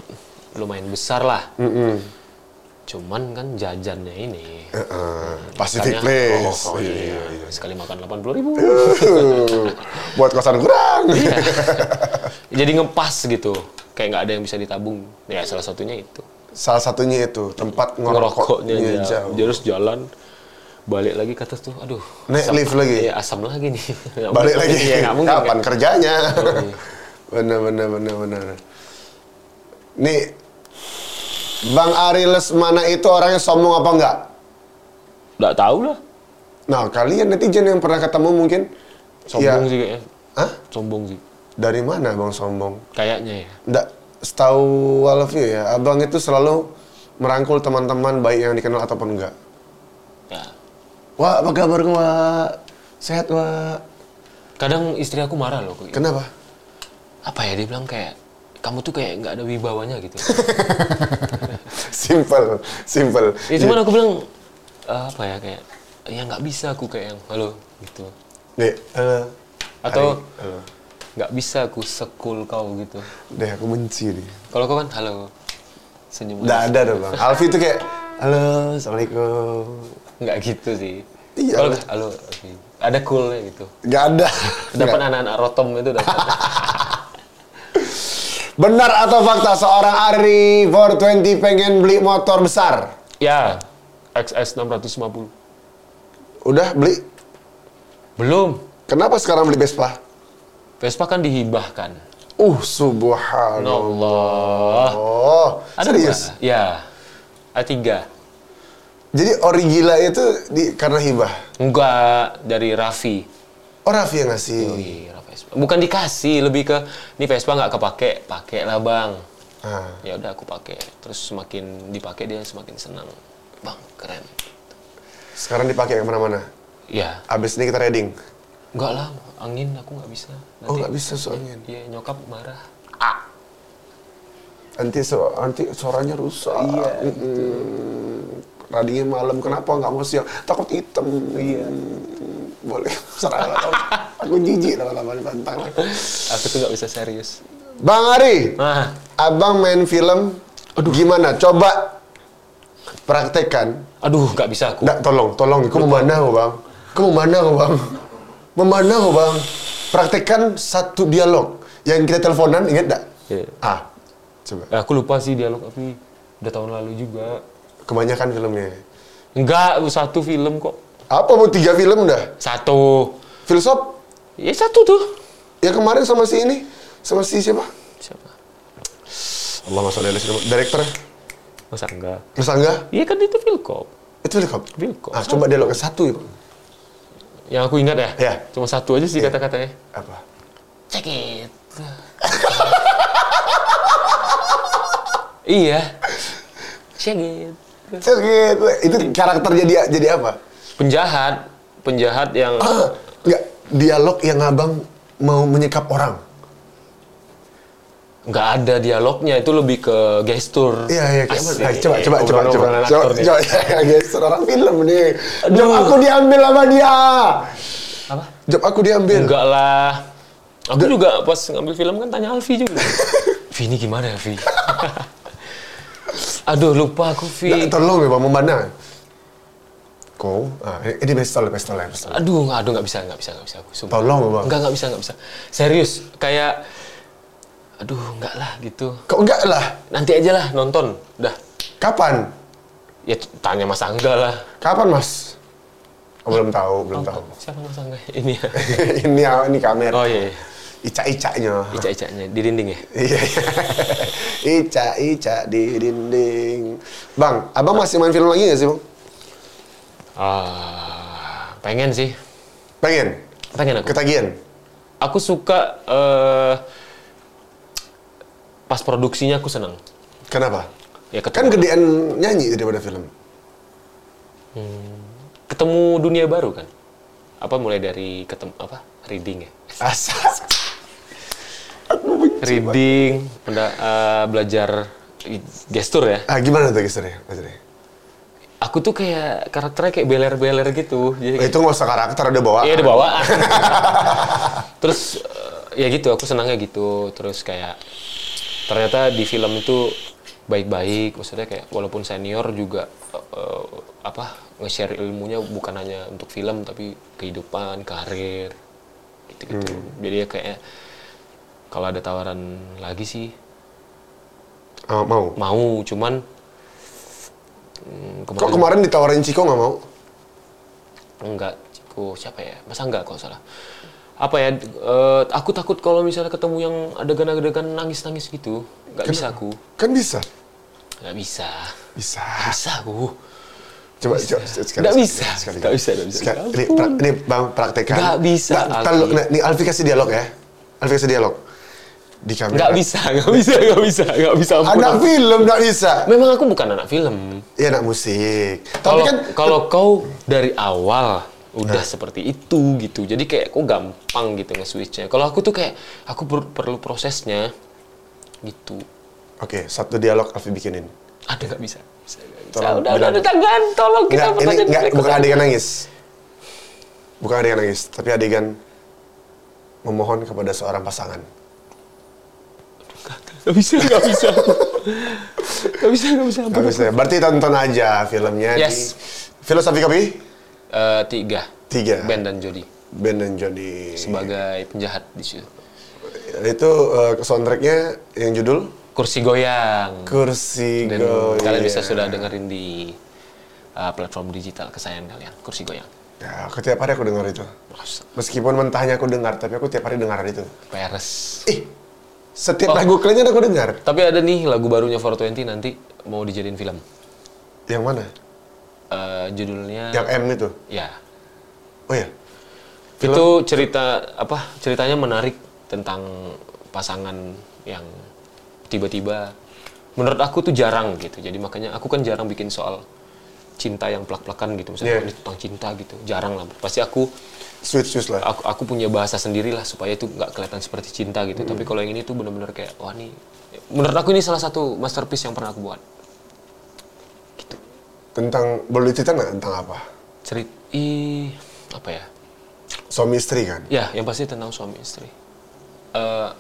lumayan besar lah cuman kan jajannya ini Heeh, Pacific Makanya- Place. oh, oh, Iya, iya, iya, iya. sekali makan 80 ribu [laughs] Buat kosan kurang. Iya. jadi ngepas gitu kayak nggak ada yang bisa ditabung ya salah satunya itu Salah satunya itu tempat ngerokoknya ngerokoknya jauh. jauh. Dia harus jalan balik lagi ke atas tuh aduh Naik asam- lift lagi? iya asam lagi nih [laughs] Nggak Balik lagi. Iya, nggak mungkin Kapan kan? kerjanya? iya. [laughs] bener bener bener bener. Nih, Bang Ari Lesmana itu orangnya sombong apa enggak? nggak tahu lah Nah, kalian netizen yang pernah ketemu mungkin sombong ya, sih kayaknya Hah? sombong sih Dari mana Bang sombong? kayaknya ya Nggak, setahu Walview ya, Abang itu selalu merangkul teman-teman baik yang dikenal ataupun enggak. ya Wah, apa kabar Wak? Sehat, Wak? kadang istri aku marah loh gitu. Kenapa? apa ya dia bilang kayak kamu tuh kayak nggak ada wibawanya gitu [laughs] simple, simple. ya cuman aku bilang "Eh, apa ya kayak ya nggak bisa aku kayak yang halo gitu Dek, halo. atau halo. nggak bisa aku sekul kau gitu Deh, aku benci nih. kalau kau kan halo senyum Nggak ada dong, Bang. Alfi tuh kayak, halo, assalamualaikum. nggak gitu sih Iya. Halo, halo. Alfi. Ada coolnya gitu. Nggak ada. Dapat anak-anak rotom itu dapat. [laughs] Benar atau fakta seorang Ari 420 pengen beli motor besar? ya, XS 650. Udah beli? Belum. Kenapa sekarang beli Vespa? Vespa kan dihibahkan. Uh, subhanallah. Allah. Oh, Ada serius? Ya. A3. Jadi ori gila itu di, karena hibah? Enggak, dari Raffi. Oh, Raffi yang ngasih. Iya, Vespa. Bukan dikasih, lebih ke ini Vespa nggak kepake, pakai lah bang. Ah. Ya udah aku pakai. Terus semakin dipakai dia semakin senang. Bang, keren. Sekarang dipakai ke mana-mana. Ya, Abis ini kita reading. enggak lah, angin aku nggak bisa. Oh, nggak bisa soalnya. Iya, nyokap marah. Nanti so, nanti suaranya rusak. Iya. Radingnya malam, kenapa nggak mau siang? Takut hitam. Iya. Boleh. Serah. Aku jijik lama-lama dipantang. Aku tuh nggak bisa serius. Bang Ari, Nah, abang main film. Gimana? Coba praktekkan. aduh, nggak bisa aku. Nggak, tolong, tolong. Mana kau bang? Mana kau bang? Mau mana kau bang? Praktekkan satu dialog. Yang kita teleponan, ingat nggak? Iya. Ah, coba. Eh, aku lupa sih dialog tapi udah tahun lalu juga. Kebanyakan filmnya. Enggak, satu film kok. Apa mau tiga film udah? Satu. Filsop? Ya satu tuh. Ya kemarin sama si ini, sama si siapa? Siapa? Allah masuk dari Director? Masa enggak? Mas Angga? Iya kan itu Vilkop. Itu Filsop? Vilkop. Ah, coba dialog ke satu ya. Yang aku ingat ya? Iya. Cuma satu aja sih kata-katanya. Apa? Check it. [laughs] iya. Check it. Terus gitu. Itu karakter jadi jadi apa? Penjahat. Penjahat yang... Ah, enggak, dialog yang abang mau menyekap orang. nggak ada dialognya itu lebih ke gestur Iya, iya? Nah, coba, coba, coba, coba, coba, nih. coba, ya, guys, orang film nih. Job aku diambil sama dia. apa Job aku diambil. enggak lah aku juga pas ngambil film kan tanya Alfi juga [laughs] Vi ini gimana ya Vi [laughs] aduh lupa aku Vi Nggak, tolong ya, mau mana? Kau, ah, ini pistol, pistol, pistol. aduh aduh nggak bisa nggak bisa nggak bisa aku sumpah. Tolong bang. Enggak, enggak bisa, enggak bisa. Serius, kayak aduh, enggak lah gitu. Kok enggak lah? Nanti aja lah nonton. Udah. Kapan? Ya tanya Mas Angga lah. Kapan, Mas? Oh, belum tahu, belum tahu. Siapa Mas Angga? [laughs] Ini ya. [laughs] ini ini kamera. Oh iya, iya. Ica-icanya. Ica-icanya di dinding ya. Iya. iya. [laughs] Ica-ica di dinding. Bang, abang masih main film lagi nggak sih, bang? Ah, pengen sih. Pengen? Pengen aku. Ketagihan? Aku suka eh pas produksinya aku senang. Kenapa? Ya Kan ketemu, gedean nyanyi daripada film. ketemu dunia baru kan. Apa mulai dari ketemu apa? Reading ya. Asa. Reading, penda- eh, belajar gestur ya. Ah, gimana tuh gesturnya? Maksudnya? Aku tuh kayak karakternya kayak beler-beler gitu. Jadi Oh, itu nggak usah karakter, ada bawaan. Iya, ada bawaan. [laughs] Terus eh, ya gitu, aku senangnya gitu. Terus kayak ternyata di film itu baik-baik. Maksudnya kayak walaupun senior juga eh, apa nge-share ilmunya bukan hanya untuk film tapi kehidupan, karir, gitu-gitu. Jadi ya kayak kalau ada tawaran lagi sih Ah, mau. mau, cuman hmm, Kok kemarin ditawarin Ciko nggak mau? Enggak, Ciko siapa ya? Masa enggak kalau salah. Apa ya? eh, aku takut kalau misalnya ketemu yang adegan-adegan nangis-nangis gitu. Enggak bisa aku. Kan bisa. Enggak bisa. Bisa. Nggak bisa aku. Coba, coba sekali. Nggak sekali, bisa. sekali. Nggak bisa, nggak bisa. Sekali. Ini, ampun. pra- ini bang praktekan. Nggak bisa, Nggak, nah, Nih Alfi kasih dialog ya. Alfi kasih dialog. Di kamera. Enggak bisa, enggak bisa, enggak bisa, enggak bisa. ampun. Anak film nggak bisa. Memang aku bukan anak film. Iya anak musik. Tapi kan kalau kau dari awal udah seperti itu gitu. Jadi kayak kok gampang gitu nge-switchnya. Kalau aku tuh kayak aku per- perlu prosesnya gitu. Oke, satu dialog Alfi bikinin. Ada nggak bisa? Bisa, nggak bisa. Tolong, udah, udah, udah, jangan. Tolong kita Enggak, ini berikutnya. bukan adegan nangis. Bukan adegan nangis, tapi adegan memohon kepada seorang pasangan. Gak bisa, gak bisa. gak bisa, gak bisa. Nggak bisa. ya? Berarti tonton aja filmnya Yes. di Filosofi Kopi. Eh, tiga. Tiga. Ben dan Jody Ben dan Jody. sebagai penjahat di situ. Itu eh, soundtracknya yang judul Kursi goyang. Kursi Dan Goyang. kalian bisa sudah dengerin di uh, platform digital kesayangan kalian. Kursi goyang. Ya, aku tiap hari aku dengar itu. Meskipun mentahnya aku dengar, tapi aku tiap hari dengar itu. Peres. Ih, setiap Oh. lagu kalian aku dengar. Tapi ada nih lagu barunya 420 nanti mau dijadiin film. Yang mana? Eh, judulnya Yang M itu. ya. Oh ya. Itu cerita apa? Ceritanya menarik tentang pasangan yang tiba-tiba menurut aku tuh jarang gitu. Jadi makanya aku kan jarang bikin soal cinta yang plak-plakan gitu. Misalnya ini tentang cinta gitu. Jarang lah. Pasti aku Switch switch lah. aku, aku punya bahasa sendiri lah supaya itu nggak kelihatan seperti cinta gitu. Tapi kalau yang ini tuh bener-bener kayak wah nih menurut aku ini salah satu masterpiece yang pernah aku buat. Tentang boleh cerita nggak tentang apa? Cerit i apa ya? Suami istri kan? Ya, yang pasti tentang suami istri. Eh,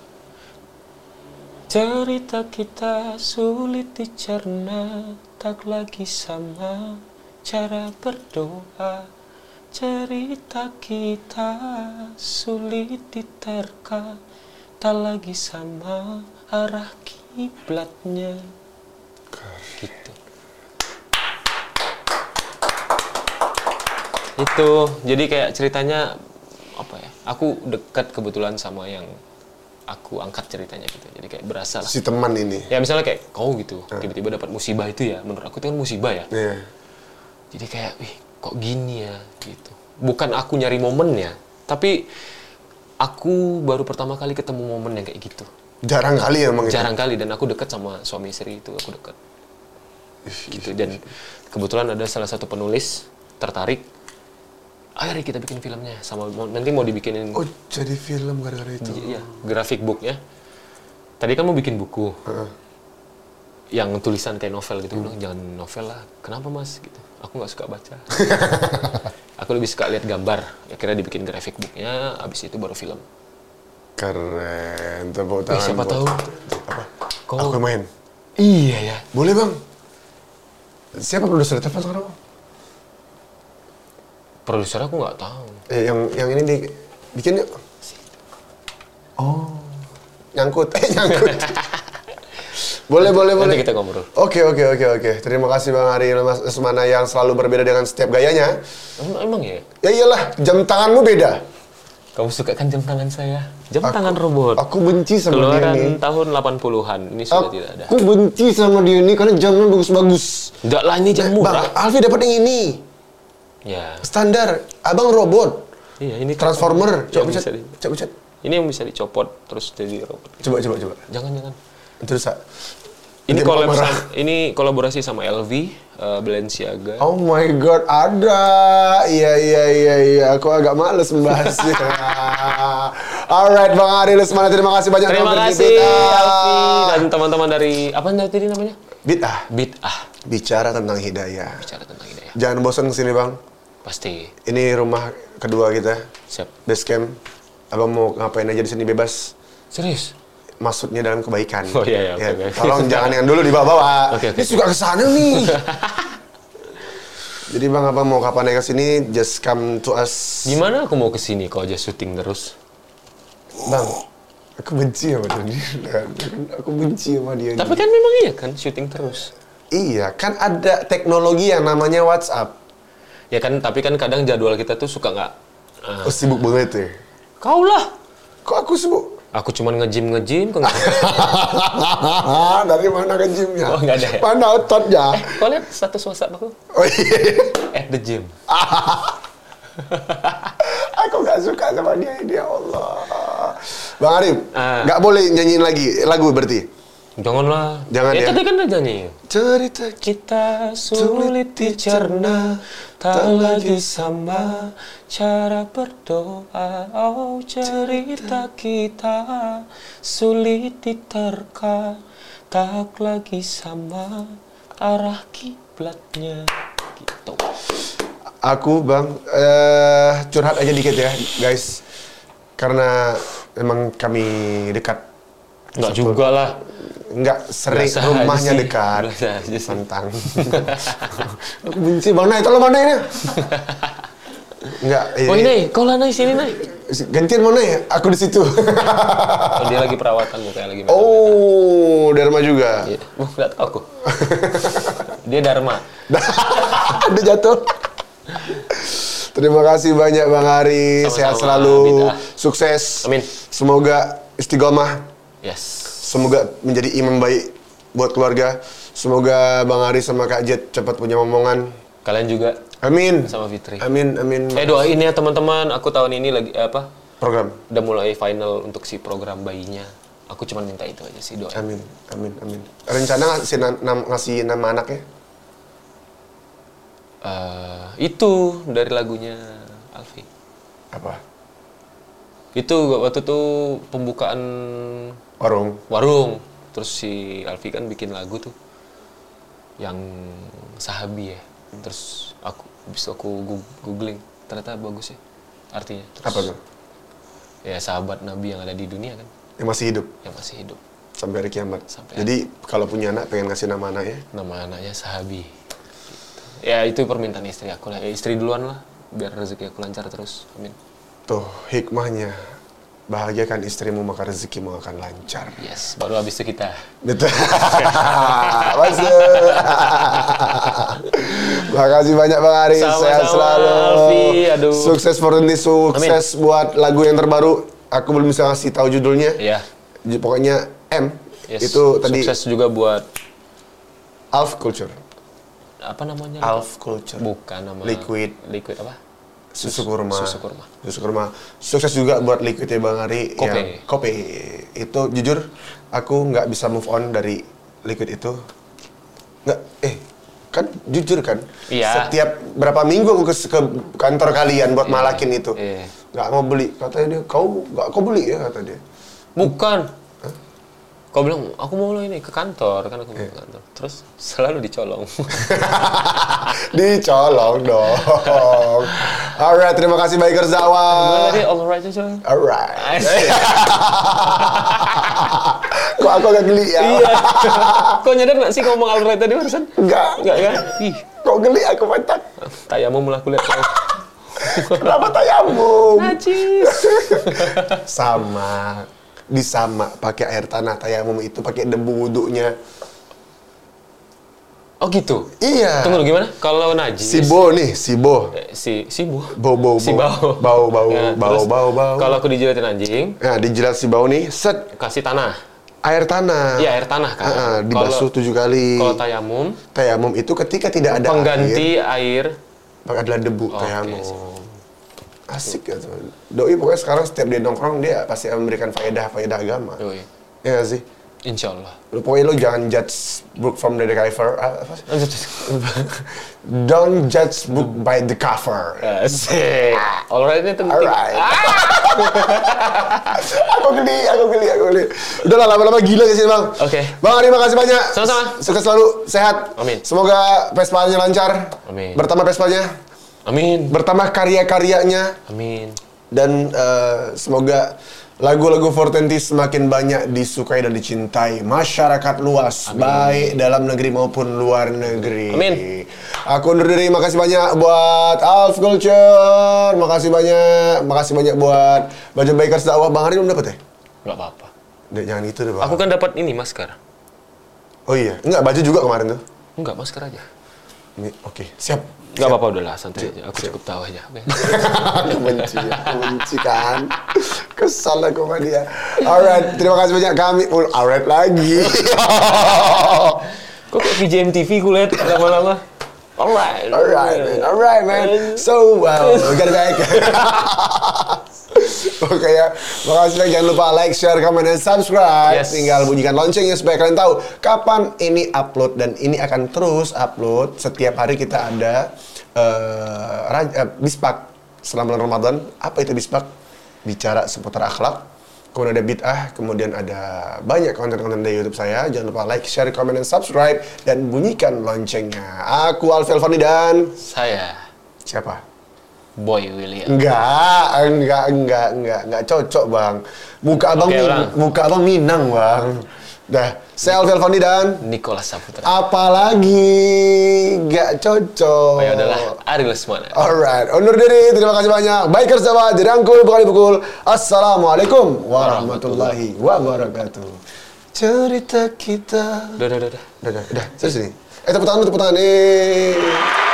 cerita kita sulit dicerna, tak lagi sama cara berdoa. Cerita kita sulit diterka, tak lagi sama arah kiblatnya. Gitu. Itu, jadi kayak ceritanya apa ya? Aku dekat kebetulan sama yang aku angkat ceritanya gitu. Jadi kayak berasa lah. Si teman ini. Ya misalnya kayak kau gitu, tiba-tiba dapat musibah itu ya. Menurut aku itu kan musibah ya. Iya. Jadi kayak, wih kok gini ya gitu. Bukan aku nyari momennya, tapi aku baru pertama kali ketemu momen yang kayak gitu. Jarang kali ya emang itu. Jarang kali dan aku dekat sama suami istri itu, aku dekat. Gitu dan kebetulan ada salah satu penulis tertarik. Ayo kita bikin filmnya sama mau- nanti mau dibikinin Oh jadi film gara-gara itu. Iya, grafik booknya. Tadi kan mau bikin buku. Yang tulisan kayak novel gitu. Bilang, jangan novel lah. Kenapa mas? Gitu. Aku nggak suka baca. [laughs] aku lebih suka lihat gambar. Akhirnya dibikin grafik booknya. Abis itu baru film. Keren. Tepuk Eh, tangan. siapa buat- tahu? Apa? Kau- Aku main. Iya ya. Boleh bang. Siapa produser telepon sekarang? Produser aku nggak tahu. Eh, yang yang ini di bikin yuk. Oh. Nyangkut. [laughs] Eh nyangkut. [laughs] boleh boleh boleh. Nanti kita ngobrol. Oke oke oke oke. Terima kasih Bang Ari Mas Lesmana yang selalu berbeda dengan setiap gayanya. Emang, emang ya? Ya iyalah, jam tanganmu beda. Kamu suka kan jam tangan saya? Jam Aku- tangan robot. Aku benci sama dia nih. Keluaran tahun 80-an. Ini sudah tidak ada. Aku benci sama dia ini karena jamnya bagus-bagus. Enggak lah, ini jam Bang, murah. Alfi dapat yang ini. Ya. Standar. Abang robot. Iya, ini Transformer. Coba Yang pencet. Coba pencet. Ini yang bisa dicopot terus jadi robot. Coba coba coba. Jangan jangan. Terus. Ini kolab ini kolaborasi sama LV, eh, Balenciaga. Oh my god, ada. Iya iya iya iya. Aku agak males membahasnya. [laughs] Alright, Bang Ari Lesmana, terima kasih banyak Terima kasih Ah. dan teman-teman dari apa tadi namanya? Bid'ah. Bid'ah. Bicara tentang hidayah. Bicara tentang hidayah. Jangan bosan ke sini bang. Pasti. Ini rumah kedua kita, Siap. base camp. Abang mau ngapain aja di sini bebas. Serius? Maksudnya dalam kebaikan. Oh, iya, iya, Ya, oke. Tolong jangan yang dulu dibawa-bawa. [laughs] Oke, oke. Ini suka ke sana nih. [laughs] Jadi bang, abang mau kapan naik ke sini? Just come to us. Gimana aku mau ke sini kau aja syuting terus? Bang, aku benci sama dia. [laughs] aku benci sama dia. Tapi kan memang iya kan syuting terus. Iya, kan ada teknologi yang namanya WhatsApp. Ya kan, tapi kan kadang jadwal kita tuh suka nggak. eh, Oh, sibuk banget ya. kau lah. Kok aku sibuk? Aku cuman nge-gym nge-gym. [laughs] Dari mana ke gymnya? Oh, ada ya? Mana ototnya? eh, kau lihat status WhatsApp aku? Oh iya. At the gym. [laughs] aku gak suka sama dia, dia Allah. Bang Arif, nggak boleh nyanyiin lagi lagu berarti? Janganlah. Jangan ya. ya. tadi kan udah nyanyi. Cerita Kita sulit dicerna, tak lagi sama cara berdoa. Oh cerita kita sulit diterka, tak lagi sama arah kiblatnya. Gitu. Aku bang, eh, curhat aja dikit ya guys. Karena memang kami dekat. Enggak juga lah. Nggak sering Biasa aja rumahnya sih. dekat. Biasa aja sih. Tentang. [laughs] aku benci bang Nay, tolong bang nih. Enggak. iya. Oh ini, kau lah naik sini naik. Gantian mana ya? Aku di situ. Oh, dia lagi perawatan [laughs] mukanya lagi. oh, Dharma juga. Iya. Oh, nggak tahu aku. dia Dharma. [laughs] Ada jatuh. Terima kasih banyak Bang Hari. Sama-sama, Sehat selalu. Bida. Sukses. Amin. Semoga istiqomah. Yes. Semoga menjadi imam baik buat keluarga. Semoga Bang Hari sama Kak Jet cepat punya omongan. Kalian juga Amin. sama Fitri. Amin, amin. Eh doain ya teman-teman. Aku tahun ini lagi apa? Program. Udah mulai final untuk si program bayinya. Aku cuma minta itu aja sih doa. Amin, amin, amin. Rencana ngasih, na- nam- ngasih nama anaknya? Eh, itu dari lagunya Alfi. Apa? Itu waktu itu pembukaan Warung. warung. Terus si Alfi kan bikin lagu tuh yang sahabi ya. Terus aku bisa aku googling ternyata bagus ya artinya. Terus, Apa tuh? Ya sahabat Nabi yang ada di dunia kan Yang masih hidup yang masih hidup. sampai hari kiamat. Sampai Jadi kalau punya anak pengen ngasih nama anaknya. Nama anaknya sahabi. Gitu. Ya itu permintaan istri aku lah. Ya, istri duluan lah biar rezeki aku lancar terus. Amin. Tuh hikmahnya. Bahagiakan istrimu maka rezekimu akan lancar. Yes, baru habis itu kita. Betul. [laughs] Masuk. [laughs] Makasih banyak Bang Ari. Sehat selalu. Alfi. Aduh. Sukses for ini sukses buat lagu yang terbaru. Aku belum bisa ngasih tahu judulnya. Ya. J- Pokoknya M. Yes. Itu tadi sukses juga buat Alf Culture. apa namanya? Alf Culture. Bukan nama Liquid. Liquid apa? Susu kurma. Susu kurma. Susu kurma. Sukses juga buat Liquid ya Bang Ari. Kope. Yang- kope. Itu jujur aku nggak bisa move on dari Liquid itu. Nggak, eh kan jujur kan. Iya. Setiap berapa minggu aku ke, ke kantor kalian buat malakin itu. Iya. Nggak mau beli. Katanya dia, kau nggak kau beli ya kata dia. Bukan. Kau bilang, aku mau lo ini ke kantor kan aku mau ke kantor. Terus selalu dicolong. [laughs] Dicolong dong. Alright, terima kasih Biker Zawa. Tadi alright aja. Alright. [laughs] Kok aku agak geli ya? Iya. Kau nyadar nggak sih ngomong alright tadi barusan? Enggak. Enggak kan? Ih, Kok geli aku pantat? tayamum lah kulihat kau. Kenapa tayamum? Najis. [laughs] Sama. Disama pakai air tanah tayamum itu pakai debu wudhunya. Oh gitu. Iya. Tunggu dulu gimana? Kalau najis. Sibo nih, Sibo. Eh, si si bu. Bau bau Si bau. bau. Bau bau Ya, bau terus bau bau. Kalau aku dijilatin anjing, Nah, dijilat si bau nih, set kasih tanah. air tanah. Iya air tanah kan. Ah, dibasuh tujuh kali. Kalau tayamum, Tayamum itu ketika tidak ada air, pengganti air. adalah debu Oke, tayamum. sip. Asik gitu. Doi pokoknya sekarang setiap dia nongkrong dia pasti memberikan faedah faedah agama. Yoi. Ya nggak sih? Insya Allah. Lu pokoknya lu jangan judge book from the cover. Ah, apa sih? [laughs] Don't judge book by the cover. Asik. Alright ini penting. Alright. [laughs] aku geli, aku geli, aku geli. Udah lah lama-lama gila sini bang. Oke. Bang Ari makasih banyak. Sama-sama. Sukses selalu, sehat. Amin. Semoga Vespanya lancar. Amin. Bertambah Vespanya, Amin. bertambah karya-karyanya. Amin. Dan eh, semoga lagu-lagu 420 semakin banyak disukai dan dicintai masyarakat luas, baik dalam negeri maupun luar negeri. Amin. Aku undur diri, makasih banyak buat Alf Culture, makasih banyak, makasih banyak buat baju Bikers dakwah. Bang Hari belum dapat ya? Nggak apa-apa. Dek, jangan itu deh bang. Aku kan dapat ini masker. Oh iya, enggak baju juga kemarin tuh. Enggak, masker aja. Oke, siap. Enggak apa-apa udahlah, santai aja. Aku cukup tahu aja. Aku [laughs] benci, aku benci kan. Kesal aku sama dia. Alright, terima kasih banyak kami. Oh, alright lagi. [laughs] Kok kayak VJM TV ku lihat lama-lama. Alright. alright, man. Alright, man. So, well, we got it back. [laughs] [laughs] Oke ya, makasih banyak. Jangan lupa like, share, comment, dan subscribe. Yes. Tinggal bunyikan loncengnya supaya kalian tahu kapan ini upload dan ini akan terus upload. Setiap hari kita ada eh raj- eh, bispak selama bulan Ramadan. Apa itu bispak? Bicara seputar akhlak. Kemudian ada bid'ah, kemudian ada banyak konten-konten dari YouTube saya. Jangan lupa like, share, comment, dan subscribe dan bunyikan loncengnya. Aku Alfie Alfani dan Saya siapa? Boy William. Enggak, enggak, enggak, enggak, enggak cocok bang. Muka abang, min- ulang. muka abang minang bang. Dah, saya Alvel Fondi dan Nicholas Saputra. apalagi gak cocok. Oh, ya adalah Ari Lesmana. Alright, undur diri. Terima kasih banyak. Baikers sahabat, dirangkul bukan dipukul. Assalamualaikum warahmatullahi wabarakatuh. Cerita kita. Udah, udah, udah, udah. Udah, udah, nih. Eh, tepuk tangan, tepuk tangan. Eh.